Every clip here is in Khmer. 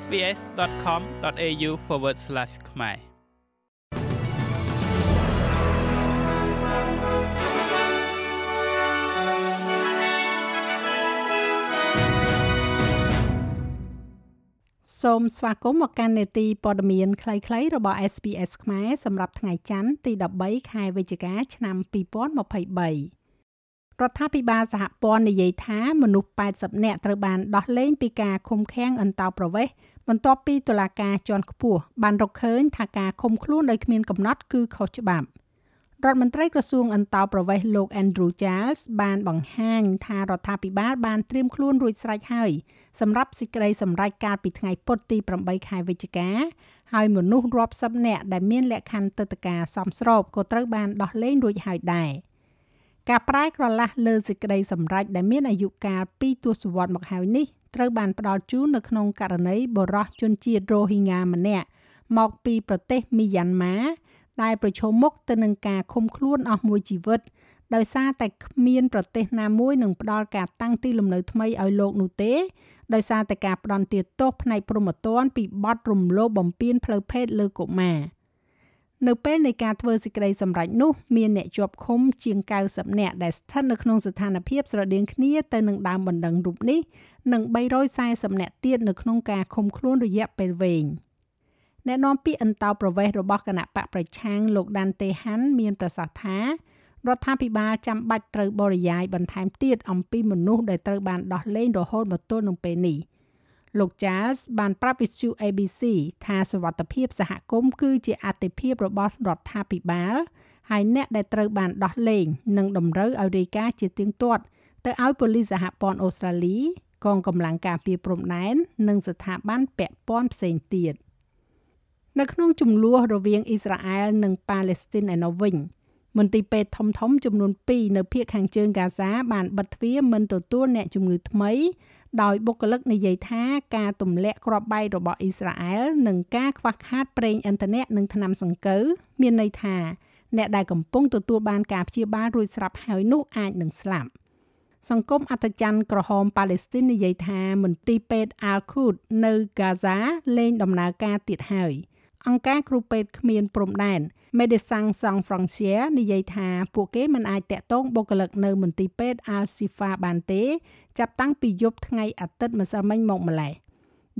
sbs.com.au/ ខ្មែរសូមស្វាគមន៍មកកាន់នេតិព័ត៌មានខ្លីៗរបស់ SBS ខ្មែរសម្រាប់ថ្ងៃច័ន្ទទី13ខែវិច្ឆិកាឆ្នាំ2023 រដ្ឋាភិបាលសហព័ន្ធនិយាយថាមនុស្ស80នាក់ត្រូវបានដោះលែងពីការឃុំឃាំងអន្តោប្រវេសន៍បន្ទាប់ពីតុលាការជាន់ខ្ពស់បានរកឃើញថាការឃុំខ្លួនដោយគ្មានកំណត់គឺខុសច្បាប់រដ្ឋមន្ត្រីក្រសួងអន្តោប្រវេសន៍លោក Andrew Giles បានបង្ហាញថារដ្ឋាភិបាលបានត្រៀមខ្លួនរួចស្រេចហើយសម្រាប់សេចក្តីសម្រេចកាលពីថ្ងៃពុធទី8ខែវិច្ឆិកាហើយមនុស្សរាប់សិបនាក់ដែលមានលក្ខខណ្ឌទឹកតការសមស្របក៏ត្រូវបានដោះលែងរួចហើយដែរ។ ការប្រែក្រឡាស់លើសេចក្តីសម្រេចដែលមានអាយុកាល2ទសវត្សរ៍មកហើយនេះត្រូវបានផ្ដល់ជូននៅក្នុងករណីបរិះជនជាតិរ៉ូហីញ៉ាម្នាក់មកពីប្រទេសមីយ៉ាន់ម៉ាដែលប្រឈមមុខទៅនឹងការឃុំខ្លួនអស់មួយជីវិតដោយសារតែគ្មានប្រទេសណាមួយនឹងផ្ដល់ការតាំងទីលំនៅថ្មីឲ្យលោកនោះទេដោយសារតែការផ្ដន់ទាទោសផ្នែកព្រហ្មទណ្ឌពីបទរំលោភបំពានផ្លូវភេទលើកុមារ។ នៅពេលនៃការធ្វើសេចក្តីសម្រេចនោះមានអ្នកជាប់ឃុំជាង90នាក់ដែលស្ថិតនៅក្នុងស្ថានភាពស្រដៀងគ្នាទៅនឹងដើមបណ្ដឹងរូបនេះនិង340នាក់ទៀតនៅក្នុងការឃុំខ្លួនរយៈពេលវែងអ្នកនាំពាក្យអន្តោប្រវេសន៍របស់គណៈបកប្រឆាំងលោកដាន់តេហាន់មានប្រសាសន៍ថារដ្ឋាភិបាលចាំបាច់ត្រូវបរិយាយបន្ថែមទៀតអំពីមនុស្សដែលត្រូវបានដោះលែងរហូតមកទល់នឹងពេលនេះ។ លោក Charles បានប្រាប់វិទ្យុ ABC ថាសវត្ថភាពសហគមន៍គឺជាអតិភិបរបស់រដ្ឋាភិបាលហើយអ្នកដែលត្រូវបានដោះលែងនឹងតម្រូវឲ្យរាយការណ៍ជាទៀងទាត់ទៅឲ្យប៉ូលីសសហព័ន្ធអូស្ត្រាលីកងកម្លាំងការពារព្រំដែននិងស្ថាប័នពាក់ព័ន្ធផ្សេងទៀតនៅក្នុងចំនួនរវាងអ៊ីស្រាអែលនិងប៉ាឡេស្ទីនឯណោះវិញមន្ទីរពេទ្យធំៗចំនួន2នៅភូមិខាងជើងកាហ្សាបានបិទទ្វារមិនទទួលអ្នកជំងឺថ្មី ដោយបុគ្គលិកនិយាយថាការទម្លាក់គ្រាប់បែករបស់អ៊ីស្រាអែលនិងការខ្វះខាតប្រេងឥន្ធនៈនិងថ្នាំសង្កូវមានន័យថាអ្នកដែលកំពុងទទួលបានការព្យាបាលរួចស្រាប់ហើយនោះអាចនឹងស្លាប់សង្គមអត្តច័ន្ទក្រហមប៉ាឡេស្ទីននិយាយថាមន្ទីរពេទ្យ Al-Quds នៅហ្គាហ្សាលែងដំណើរការទៀតហើយ។ អង្គការគ្រូពេទ្យគ្មានព្រំដែន Medecins Sans Frontieres និយាយថាពួកគេមិនអាចតាក់ទងបុគ្គលិកនៅមន្ទីរពេទ្យ Al-Shifa បានទេ ចាប់តាំងពីយប់ថ្ងៃអាទិត្យម្សិលមិញមកម្លេះ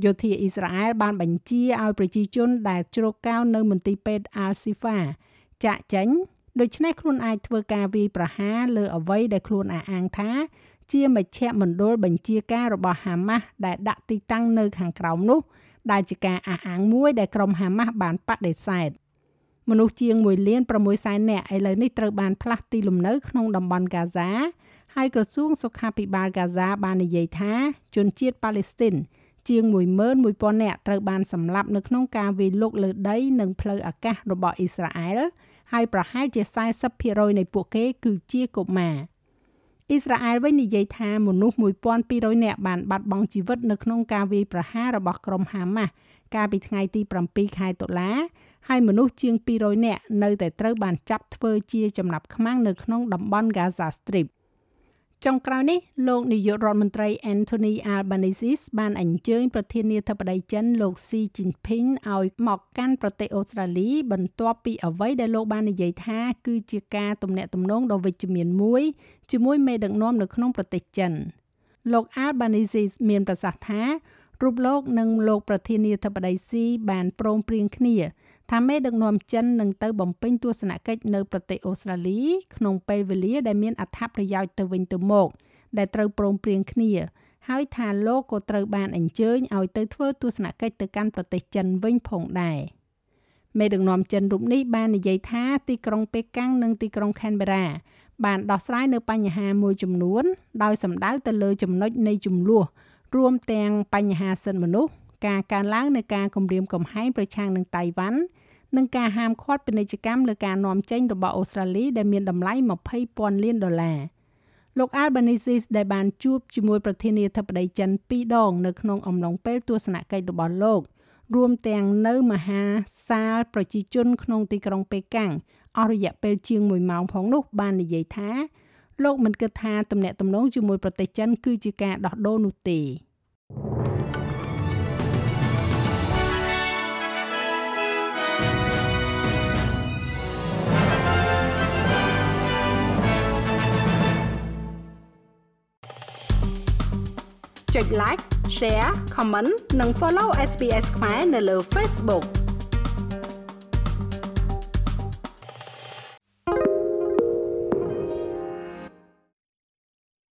យោធាអ៊ីស្រាអែលបានបញ្ជាឲ្យប្រជាជនដែលជ្រកកោននៅមន្ទីរពេទ្យ Al-Shifa ចាក់ចេញដូច្នេះខ្លួនអាចធ្វើការវាយប្រហារលើអ្វីដែលខ្លួនអះអាងថា ជាមជ្ឈមណ្ឌលបញ្ជាការរបស់ហាម៉ាស់ដែលដាក់ទីតាំងនៅខាងក្រោមនោះដែលជាការអះអាងមួយដែលក្រុមហាម៉ាស់បានបដិសេធមនុស្សជាង1លាន6សែននាក់ឥឡូវនេះត្រូវបានផ្លាស់ទីលំនៅក្នុងតំបន់ហ្គាហ្សាហើយក្រសួងសុខាភិបាលហ្គាហ្សាបាននិយាយថាជនជាតិប៉ាឡេស្ទីនជាង11000នាក់ត្រូវបានសម្លាប់នៅក្នុងការវាយលុកលើដីនិងផ្លូវអាកាសរបស់អ៊ីស្រាអែលហើយប្រហែលជា40%នៃពួកគេគឺជាកុមារ អ៊ីស្រាអែលវិញនិយាយថាមនុស្ស1200នាក់បានបាត់បង់ជីវិតនៅក្នុងការវាយប្រហាររបស់ក្រុមហាម៉ាស់កាលពីថ្ងៃទី7ខែតុលាហើយមនុស្សជាង200នាក់នៅតែត្រូវបានចាប់ធ្វើជាចំណាប់ខ្មាំងនៅក្នុងតំបន់ Gaza Strip ។ ចុងក្រោយនេះលោកនាយករដ្ឋមន្ត្រី Anthony Albanese បានអញ្ជើញប្រធានាធិបតីចិនលោក Xi Jinping ឲ្យមកកាន់ប្រទេសអូស្ត្រាលី បន្ទាប់ពីអ្វីដែលលោកបាននិយាយថាគឺជាការទំនាក់ទំនងដ៏វិជ្ជមានមួយជាមួយមេដឹកនាំនៅក្នុងប្រទេសចិនលោក Albanese មានប្រសាសន៍ថា រូបលោកនិងលោកប្រធានាធិបតីស៊ីបានព្រមព្រៀងគ្នាថាមេដឹកនាំចិននឹងទៅបំពេញទស្សនកិច្ចនៅប្រទេសអូស្ត្រាលីក្នុងពេលវេលាដែលមានអត្ថប្រយោជន៍ទៅវិញទៅមក ដែលត្រូវព្រមព្រៀងគ្នា ហើយថាលោកក៏ត្រូវបានអញ្ជើញឲ្យទៅធ្វើទស្សនកិច្ចទៅកាន់ប្រទេសចិនវិញផងដែរមេដឹកនាំចិនរូបនេះបាននិយាយថាទីក្រុងប៉េកាំងនិងទីក្រុងខេនបេរ៉ាបានដោះស្រាយនៅបញ្ហាមួយចំនួន ដោយសម្ដៅទៅលើចំណុចនៃចំនួន រួមទាំងបញ្ហាសិទ្ធិមនុស្សការកើនឡើងនៃការគំរាមកំហែងប្រឆាំងនឹងតៃវ៉ាន់និងការហាមឃាត់ពាណិជ្ជកម្មលើការនាំចេញរបស់អូស្ត្រាលីដែលមានតម្លៃ20,000លានដុល្លារលោក Albanese ដែលបានជួបជាមួយប្រធានាធិបតីចិន2ដងនៅក្នុងអំឡុងពេលទស្សនកិច្ចរបស់លោក រួមទាំងនៅមហាសាលប្រជាជនក្នុងទីក្រុងប៉េកាំងអស់រយៈពេលជាង1ម៉ោងផងនោះបាននិយាយថា លោកមិនគិតថាទំនាក់ទំនងជាមួយប្រទេសចិនគឺជាការដោះដូរនោះទេចុច like share comment និង follow SPS ខ្មែរនៅលើ Facebook